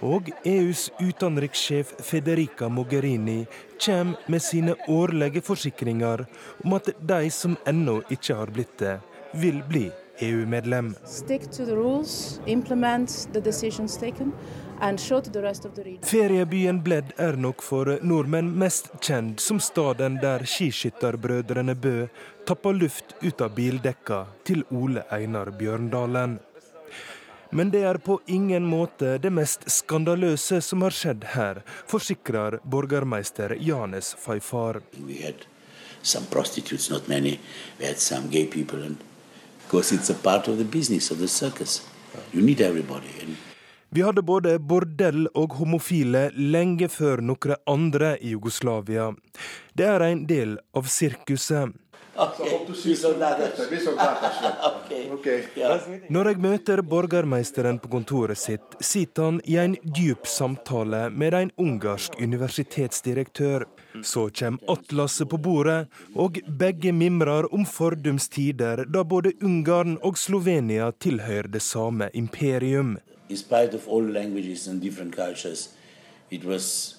Og EUs utenrikssjef Federica Mogherini kommer med sine årlige forsikringer om at de som ennå ikke har blitt det, vil bli EU-medlem. Stick to the rules, implement the decisions taken. Feriebyen Bledd er nok for nordmenn mest kjent som staden der skiskytterbrødrene Bø tappa luft ut av bildekka til Ole Einar Bjørndalen. Men det er på ingen måte det mest skandaløse som har skjedd her, forsikrer borgermeister Janes Faifar. Some prostitutes, not many. We had some gay people, and because it's a part of the business of the circus. You need everybody. And vi hadde både bordell og homofile lenge før noen andre i Jugoslavia. Det er en del av sirkuset. <laughs> Når jeg møter borgermeisteren på kontoret sitt, sitter han i en dyp samtale med en ungarsk universitetsdirektør. Så kommer atlaset på bordet, og begge mimrer om fordums tider da både Ungarn og Slovenia tilhører det samme imperium in spite of all languages and different cultures, it was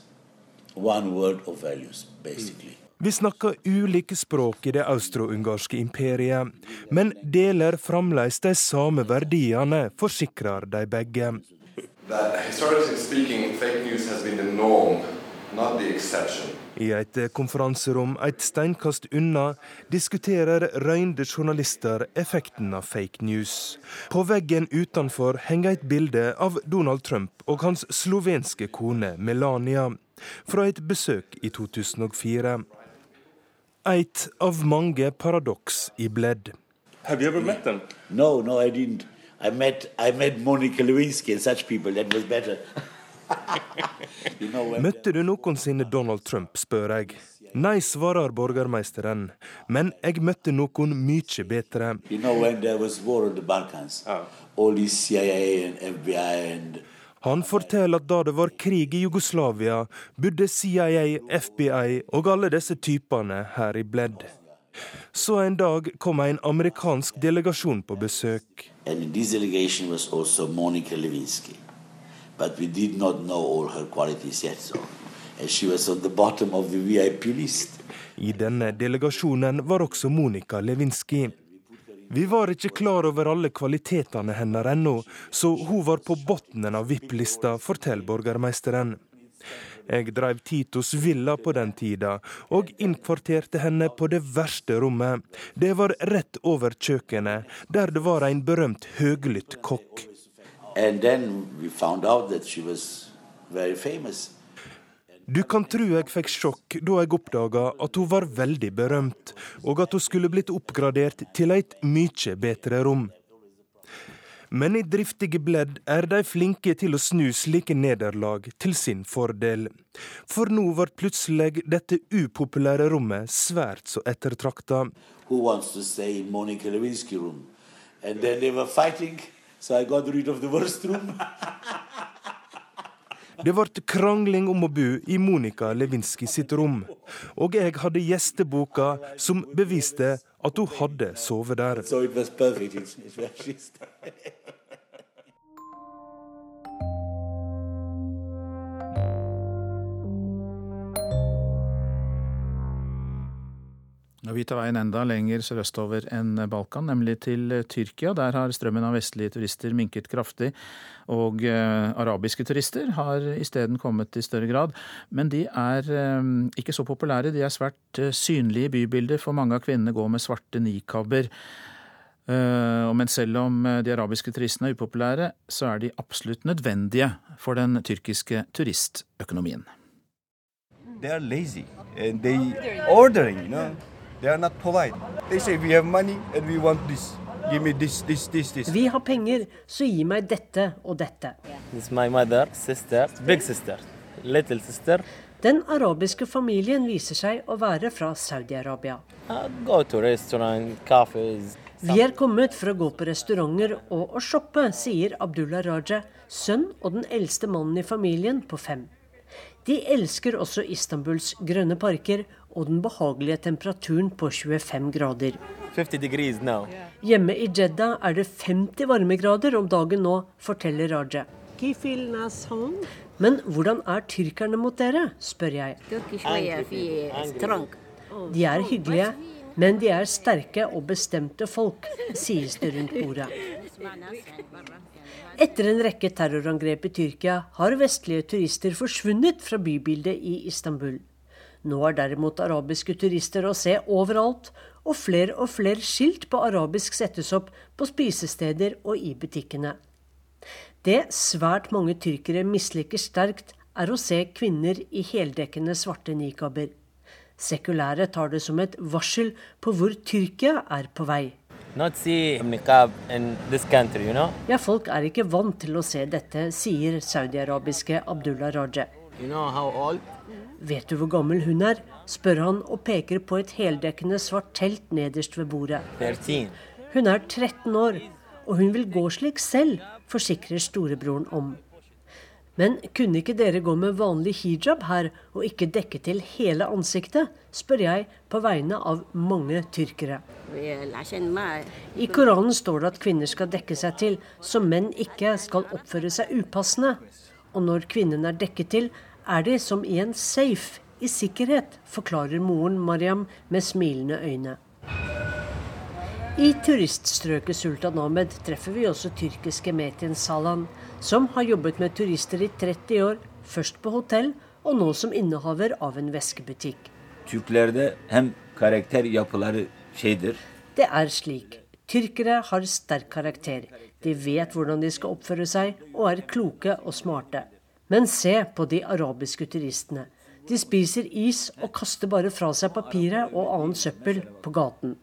one world of values, basically. Vi snakker ulike språk i det austro-ungarske imperiet, men deler fremdeles de samme verdiene, forsikrer de begge. That, speaking, fake news has been the norm, not the exception. I et konferanserom et steinkast unna diskuterer røynde journalister effekten av fake news. På veggen utenfor henger et bilde av Donald Trump og hans slovenske kone Melania fra et besøk i 2004. Et av mange paradoks i Bledd. Have you ever met them? No, no, I didn't. I met, I met Monica Lewinsky and such people. That was better. <laughs> <laughs> Møtte du noensinne Donald Trump, spør jeg. Nei, svarer borgermeisteren, men jeg møtte noen mye bedre. Han forteller at da det var krig i Jugoslavia, bodde CIA, FBI og alle disse typene her i Bledd. Så en dag kom en amerikansk delegasjon på besøk. And this delegation was also Monica Lewinsky but we did not know all her qualities yet. So, and she was on the bottom of the VIP list. I denne delegasjonen var også Monica Lewinsky. Vi var ikke klar over alle kvalitetene hennes ennå, så hun var på bunnen av VIP-lista, forteller borgermeisteren. Jeg drev Titos villa på den tida, og innkvarterte henne på det verste rommet. Det var rett over kjøkkenet, der det var en berømt høglytt kokk. Du kan tro jeg fikk sjokk da jeg oppdaga at hun var veldig berømt, og at hun skulle blitt oppgradert til et mye bedre rom. Men i driftige Bledd er de flinke til å snu slike nederlag til sin fordel. For nå ble plutselig dette upopulære rommet svært så ettertrakta. Who wants to stay in Monica Lewinsky room? And then they were fighting, so I got rid of the worst room. <laughs> Det ble krangling om å bo i Monica Lewinsky sitt rom. Og jeg hadde gjesteboka som beviste at hun hadde sovet der. so it was perfect. Og vi tar veien enda lenger sørøstover enn Balkan, nemlig til Tyrkia. Der har strømmen av vestlige turister minket kraftig, og eh, arabiske turister har isteden kommet i større grad. Men de er eh, ikke så populære. De er svært eh, synlige i bybildet, for mange av kvinnene går med svarte nikaber. Eh, men selv om eh, de arabiske turistene er upopulære, så er de absolutt nødvendige for den tyrkiske turistøkonomien. they are lazy and they ordering you know they are not polite. they say we have money and we want this give me this this this this Vi har penger, så gi meg dette og dette. This is my mother, sister, big sister, little sister. Den arabiske familien viser seg å være fra Saudi-Arabia. Go to restaurant, cafes. Vi er kommet for å gå på restauranter og å shoppe, sier Abdullah Raja, sønn og den eldste mannen i familien på fem. De elsker også Istanbuls grønne parker og den behagelige temperaturen på 25 grader. 50 degrees. Hjemme i Jeddah er det 50 varmegrader om dagen nå, forteller Raja. Men hvordan er tyrkerne mot dere, spør jeg. De er hyggelige, men de er sterke og bestemte folk, sies det rundt bordet. Etter en rekke terrorangrep i Tyrkia har vestlige turister forsvunnet fra bybildet i Istanbul. Nå er derimot arabiske turister å se overalt, og flere og flere skilt på arabisk settes opp på spisesteder og i butikkene. Det svært mange tyrkere misliker sterkt, er å se kvinner i heldekkende svarte nikaber. Sekulære tar det som et varsel på hvor Tyrkia er på vei. Not see niqab in this country, you know. Ja, folk er ikke vant til å se dette, sier saudiarabiske Abdullah Raja. You know? Vet du hvor gammel hun er? spør han og peker på et heldekkende svart telt nederst ved bordet. 13. Hun er 13 år, og hun vil gå slik selv, forsikrer storebroren om. Men kunne ikke dere gå med vanlig hijab her og ikke dekke til hele ansiktet, spør jeg på vegne av mange tyrkere. I Koranen står det at kvinner skal dekke seg til, så menn ikke skal oppføre seg upassende. Og når kvinnen er dekket til, er de som i en safe, i sikkerhet, forklarer moren Mariam med smilende øyne. I turiststrøket Sultan Ahmed treffer vi også tyrkiske Metin Salan, som har jobbet med turister i 30 år, først på hotell og nå som innehaver av en veskebutikk. Hem karakter yapıları şeydir. Det er slik. Tyrkere har sterk karakter. De vet hvordan de skal oppføre seg, og er kloke og smarte. Men se på de arabiske turistene. De spiser is og kaster bare fra seg papiret og annen søppel på gaten.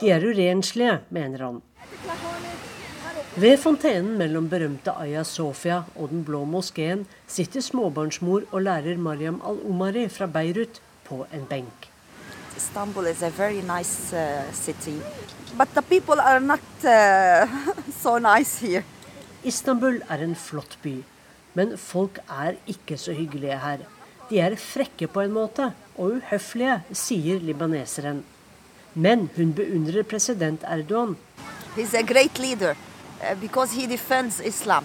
De er urenslige, mener han. Ved fontenen mellom berømte Aya Sofia og Den blå moskeen sitter småbarnsmor og lærer Mariam al-Omari fra Beirut på en benk. Istanbul is a very nice uh, city, but the people are not uh, <laughs> so nice here. Istanbul er en flott by, men folk er ikke så hyggelige her. De er frekke på en måte, og uhøflige, sier libaneseren. Men hun beundrer president Erdogan. He's a great leader because he Islam.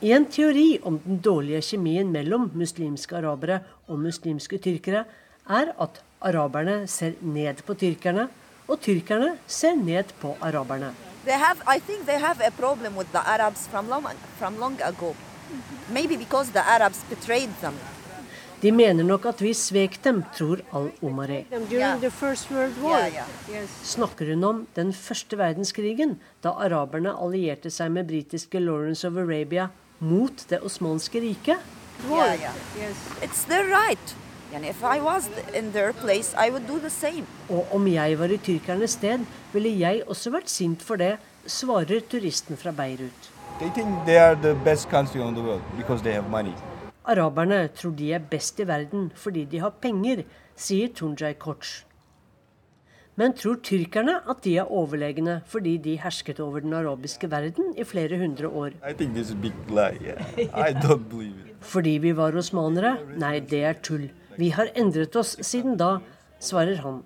I en teori om den dårlige kjemien mellom muslimske arabere og muslimske tyrkere, er at araberne ser ned på tyrkerne, og tyrkerne ser ned på araberne. They have, I think they have a problem with the Arabs from long, from long ago. Maybe because the Arabs betrayed them. De mener nok at vi svek dem, tror al-Omari. Snakker hun om den første verdenskrigen, da araberne allierte seg med britiske Lawrence of Arabia mot det osmanske riket? Yeah, yeah. It's their right. And if I was in their place, I would do the same. Og om jeg var i tyrkernes sted, ville jeg også vært sint for det, svarer turisten fra Beirut. They think they are the best country on the world because they have money. Araberne tror de er best i verden fordi de har penger, sier Tunjay Koch. Men tror tyrkerne at de er overlegne fordi de hersket over den arabiske verden i flere hundre år? I think this is a big lie. Yeah. I don't believe it. Fordi vi var osmanere? Nei, det er tull. Vi har endret oss siden da, svarer han.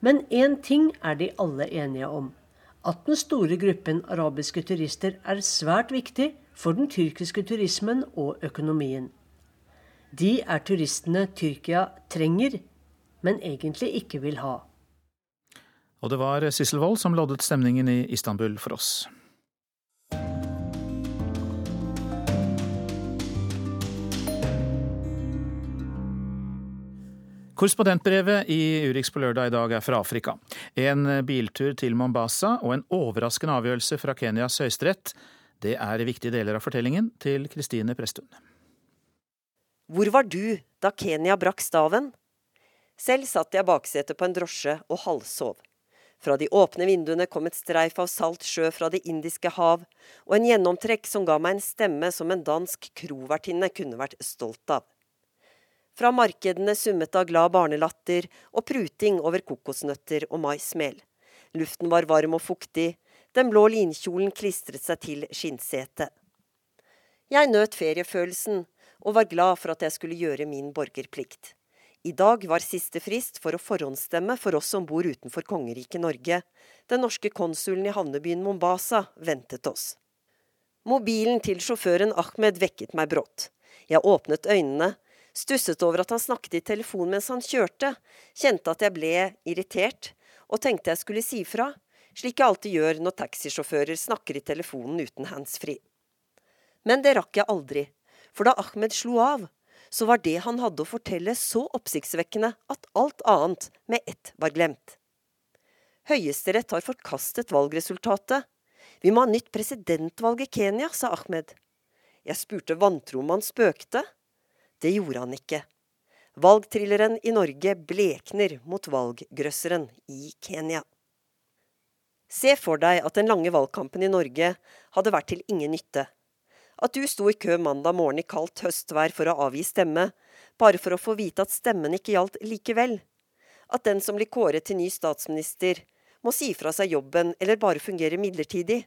Men én ting er de alle enige om. At den store gruppen arabiske turister er svært viktig for den tyrkiske turismen og økonomien. De er turistene Tyrkia trenger, men egentlig ikke vil ha. Og det var Sissel Wold som loddet stemningen i Istanbul for oss. Korrespondentbrevet i Urix på lørdag i dag er fra Afrika. En biltur til Mombasa og en overraskende avgjørelse fra Kenyas høyesterett. Det er viktige deler av fortellingen til Kristine Presttun. Hvor var du da Kenya brakk staven? Selv satt jeg baksetet på en drosje og halvsov. Fra de åpne vinduene kom et streif av salt sjø fra Det indiske hav, og en gjennomtrekk som ga meg en stemme som en dansk krovertinne kunne vært stolt av. Fra markedene summet av glad barnelatter og pruting over kokosnøtter og maismel. Luften var varm og fuktig, den blå linkjolen klistret seg til skinnsetet. Jeg nøt feriefølelsen og var glad for at jeg skulle gjøre min borgerplikt. I dag var siste frist for å forhåndsstemme for oss som bor utenfor kongeriket Norge. Den norske konsulen i havnebyen Mombasa ventet oss. Mobilen til sjåføren Ahmed vekket meg brått. Jeg åpnet øynene, stusset over at han snakket i telefon mens han kjørte, kjente at jeg ble irritert, og tenkte jeg skulle si fra, slik jeg alltid gjør når taxisjåfører snakker i telefonen uten handsfree. Men det rakk jeg aldri, for da Ahmed slo av, så var det han hadde å fortelle så oppsiktsvekkende at alt annet med ett var glemt. Høyesterett har forkastet valgresultatet. Vi må ha nytt presidentvalg i Kenya, sa Ahmed. Jeg spurte vantro om han spøkte. Det gjorde han ikke. Valgtrilleren i Norge blekner mot valggrøsseren i Kenya. Se for deg at den lange valgkampen i Norge hadde vært til ingen nytte. At du sto i kø mandag morgen i kaldt høstvær for å avgi stemme, bare for å få vite at stemmen ikke gjaldt likevel. At den som blir kåret til ny statsminister, må si fra seg jobben eller bare fungere midlertidig.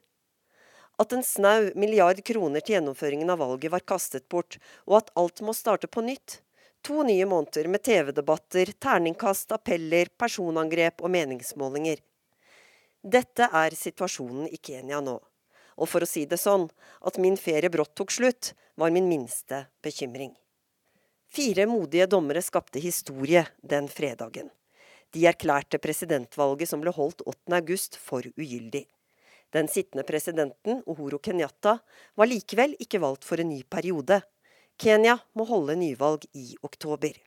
At en snau milliard kroner til gjennomføringen av valget var kastet bort, og at alt må starte på nytt. To nye måneder med TV-debatter, terningkast, appeller, personangrep og meningsmålinger. Dette er situasjonen i Kenya nå. Og for å si det sånn, at min ferie brått tok slutt, var min minste bekymring. Fire modige dommere skapte historie den fredagen. De erklærte presidentvalget som ble holdt 8. august for ugyldig. Den sittende presidenten, Uhuru Kenyatta, var likevel ikke valgt for en ny periode. Kenya må holde nyvalg i oktober.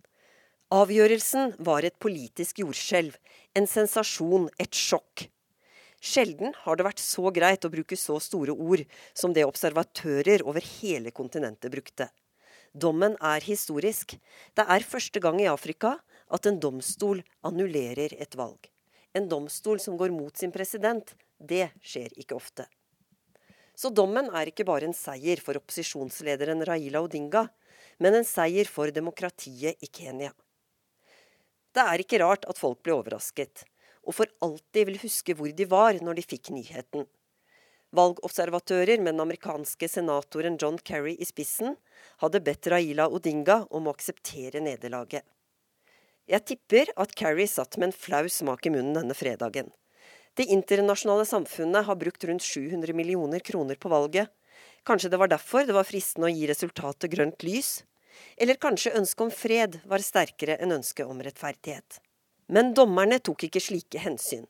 Avgjørelsen var et politisk jordskjelv, en sensasjon, et sjokk. Sjelden har det vært så greit å bruke så store ord som det observatører over hele kontinentet brukte. Dommen er historisk. Det er første gang i Afrika at en domstol annullerer et valg. En domstol som går mot sin president, det skjer ikke ofte. Så dommen er ikke bare en seier for opposisjonslederen Raila Odinga, men en seier for demokratiet i Kenya. Det er ikke rart at folk ble overrasket og for alltid vil huske hvor de var når de fikk nyheten. Valgobservatører med den amerikanske senatoren John Kerry i spissen hadde bedt Raila Odinga om å akseptere nederlaget. Jeg tipper at Kerry satt med en flau smak i munnen denne fredagen. Det internasjonale samfunnet har brukt rundt 700 millioner kroner på valget. Kanskje det var derfor det var fristende å gi resultatet grønt lys? Eller kanskje ønsket om fred var sterkere enn ønsket om rettferdighet? Men dommerne tok ikke slike hensyn.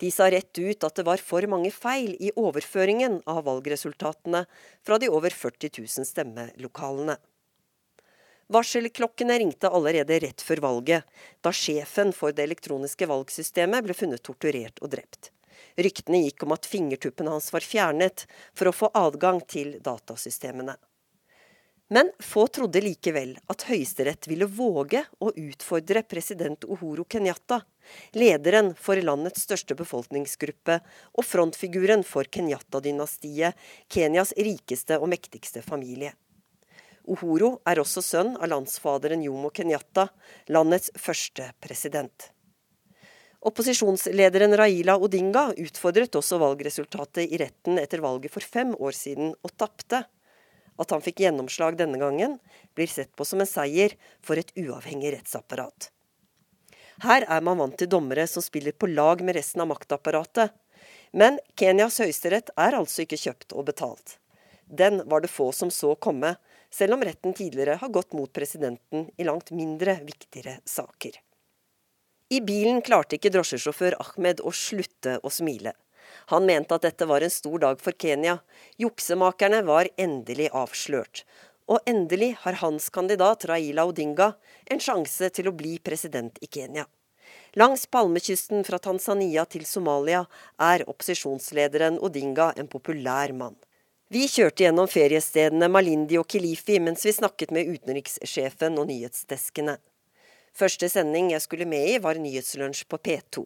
De sa rett ut at det var for mange feil i overføringen av valgresultatene fra de over 40 000 stemmelokalene. Varselklokkene ringte allerede rett før valget, da sjefen for det elektroniske valgsystemet ble funnet torturert og drept. Ryktene gikk om at fingertuppene hans var fjernet for å få adgang til datasystemene. Men få trodde likevel at Høyesterett ville våge å utfordre president Uhuru Kenyatta, lederen for landets største befolkningsgruppe og frontfiguren for Kenyatta-dynastiet, Kenyas rikeste og mektigste familie. Uhuru er også sønn av landsfaderen Jomo Kenyatta, landets første president. Opposisjonslederen Raila Odinga utfordret også valgresultatet i retten etter valget for fem år siden, og tapte. At han fikk gjennomslag denne gangen, blir sett på som en seier for et uavhengig rettsapparat. Her er man vant til dommere som spiller på lag med resten av maktapparatet. Men Kenyas høyesterett er altså ikke kjøpt og betalt. Den var det få som så komme, selv om retten tidligere har gått mot presidenten i langt mindre viktigere saker. I bilen klarte ikke drosjesjåfør Ahmed å slutte å smile. Han mente at dette var en stor dag for Kenya. Juksemakerne var endelig avslørt. Og endelig har hans kandidat Raila Odinga en sjanse til å bli president i Kenya. Langs palmekysten fra Tanzania til Somalia er opposisjonslederen Odinga en populær mann. Vi kjørte gjennom feriestedene Malindi og Kilifi mens vi snakket med utenrikssjefen og nyhetsdeskene. Første sending jeg skulle med i, var Nyhetslunsj på P2.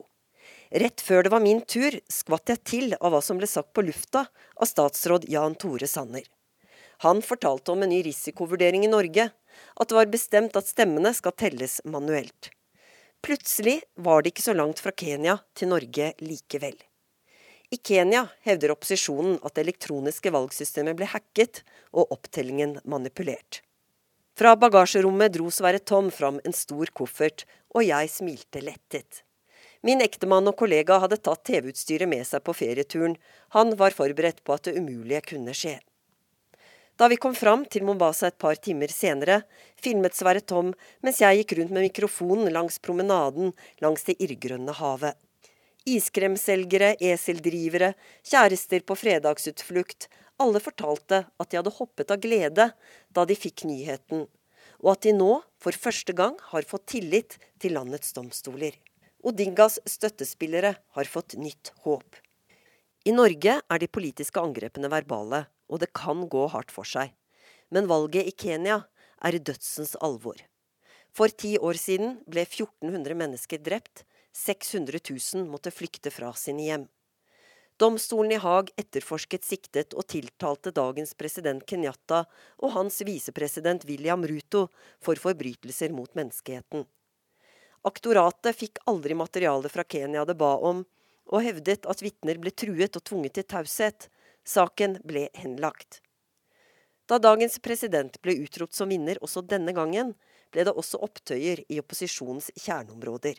Rett før det var min tur, skvatt jeg til av hva som ble sagt på lufta av statsråd Jan Tore Sanner. Han fortalte om en ny risikovurdering i Norge, at det var bestemt at stemmene skal telles manuelt. Plutselig var det ikke så langt fra Kenya til Norge likevel. I Kenya hevder opposisjonen at det elektroniske valgsystemet ble hacket og opptellingen manipulert. Fra bagasjerommet dro Sverre Tom fram en stor koffert, og jeg smilte lettet. Min ektemann og kollega hadde tatt TV-utstyret med seg på ferieturen. Han var forberedt på at det umulige kunne skje. Da vi kom fram til Mombasa et par timer senere, filmet Sverre Tom mens jeg gikk rundt med mikrofonen langs promenaden langs det irrgrønne havet. Iskremselgere, eseldrivere, kjærester på fredagsutflukt, alle fortalte at de hadde hoppet av glede da de fikk nyheten, og at de nå for første gang har fått tillit til landets domstoler. Odingas støttespillere har fått nytt håp. I Norge er de politiske angrepene verbale, og det kan gå hardt for seg. Men valget i Kenya er dødsens alvor. For ti år siden ble 1400 mennesker drept, 600 000 måtte flykte fra sine hjem. Domstolen i Haag etterforsket siktet og tiltalte dagens president Kenyatta og hans visepresident William Ruto for forbrytelser mot menneskeheten. Aktoratet fikk aldri materialet fra Kenya det ba om, og hevdet at vitner ble truet og tvunget til taushet. Saken ble henlagt. Da dagens president ble utropt som vinner også denne gangen, ble det også opptøyer i opposisjonens kjerneområder.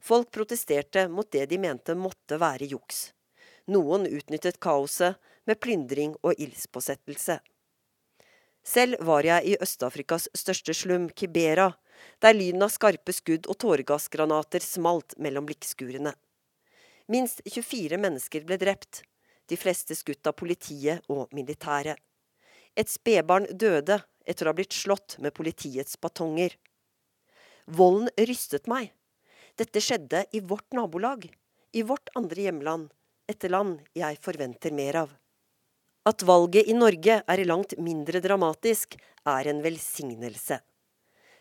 Folk protesterte mot det de mente måtte være juks. Noen utnyttet kaoset med plyndring og ildspåsettelse. Selv var jeg i Øst-Afrikas største slum, Kibera, der lyden av skarpe skudd og tåregassgranater smalt mellom blikkskurene. Minst 24 mennesker ble drept, de fleste skutt av politiet og militæret. Et spedbarn døde etter å ha blitt slått med politiets batonger. Volden rystet meg. Dette skjedde i vårt nabolag, i vårt andre hjemland, et land jeg forventer mer av. At valget i Norge er langt mindre dramatisk, er en velsignelse.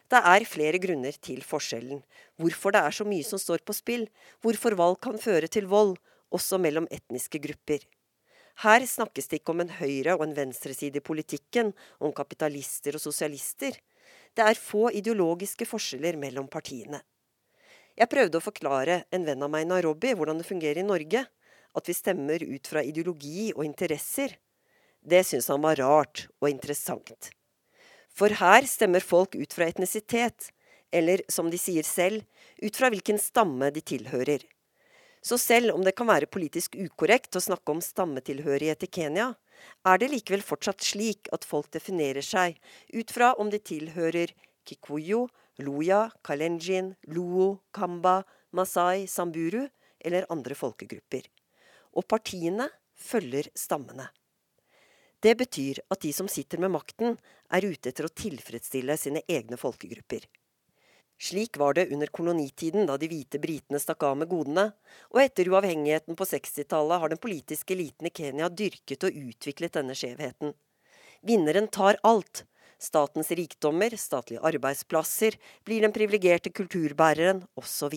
Det er flere grunner til forskjellen, hvorfor det er så mye som står på spill, hvorfor valg kan føre til vold, også mellom etniske grupper. Her snakkes det ikke om en høyre- og en venstreside i politikken, om kapitalister og sosialister. Det er få ideologiske forskjeller mellom partiene. Jeg prøvde å forklare en venn av meg i Nairobi hvordan det fungerer i Norge, at vi stemmer ut fra ideologi og interesser, det syntes han var rart og interessant. For her stemmer folk ut fra etnisitet, eller som de sier selv, ut fra hvilken stamme de tilhører. Så selv om det kan være politisk ukorrekt å snakke om stammetilhørighet i Kenya, er det likevel fortsatt slik at folk definerer seg ut fra om de tilhører Kikuyu, Luya, Kalenjin, Luo, Kamba, Masai, Samburu eller andre folkegrupper og partiene følger stammene. Det betyr at de som sitter med makten, er ute etter å tilfredsstille sine egne folkegrupper. Slik var det under kolonitiden, da de hvite britene stakk av med godene, og etter uavhengigheten på 60-tallet har den politiske eliten i Kenya dyrket og utviklet denne skjevheten. Vinneren tar alt. statens rikdommer, statlige arbeidsplasser, blir den privilegerte kulturbæreren, osv.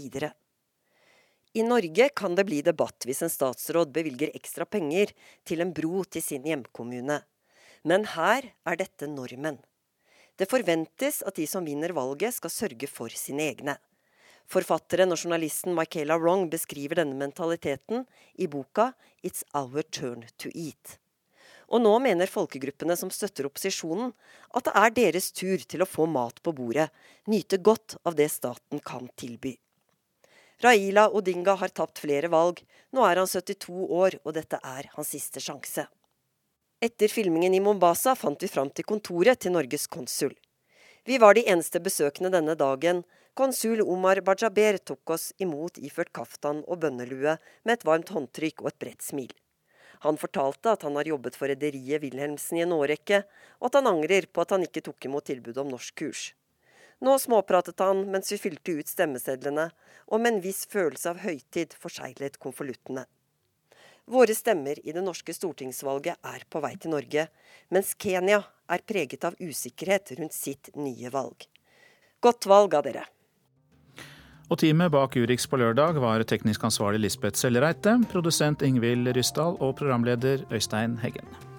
I Norge kan det bli debatt hvis en statsråd bevilger ekstra penger til en bro til sin hjemkommune. Men her er dette normen. Det forventes at de som vinner valget, skal sørge for sine egne. Forfatteren og journalisten Michaela Wrong beskriver denne mentaliteten i boka 'It's Our Turn to Eat'. Og nå mener folkegruppene som støtter opposisjonen, at det er deres tur til å få mat på bordet, nyte godt av det staten kan tilby. Raila Odinga har tapt flere valg. Nå er han 72 år, og dette er hans siste sjanse. Etter filmingen i Mombasa fant vi fram til kontoret til Norges konsul. Vi var de eneste besøkende denne dagen. Konsul Omar Bajaber tok oss imot iført kaftan og bønnelue med et varmt håndtrykk og et bredt smil. Han fortalte at han har jobbet for rederiet Wilhelmsen i en årrekke, og at han angrer på at han ikke tok imot tilbudet om norskkurs. Nå småpratet han mens vi fylte ut stemmesedlene, og med en viss følelse av høytid forseglet konvoluttene. Våre stemmer i det norske stortingsvalget er på vei til Norge, mens Kenya er preget av usikkerhet rundt sitt nye valg. Godt valg av dere. Og teamet bak Urix på lørdag var teknisk ansvarlig Lisbeth Sellereite, produsent Ingvild Ryssdal og programleder Øystein Heggen.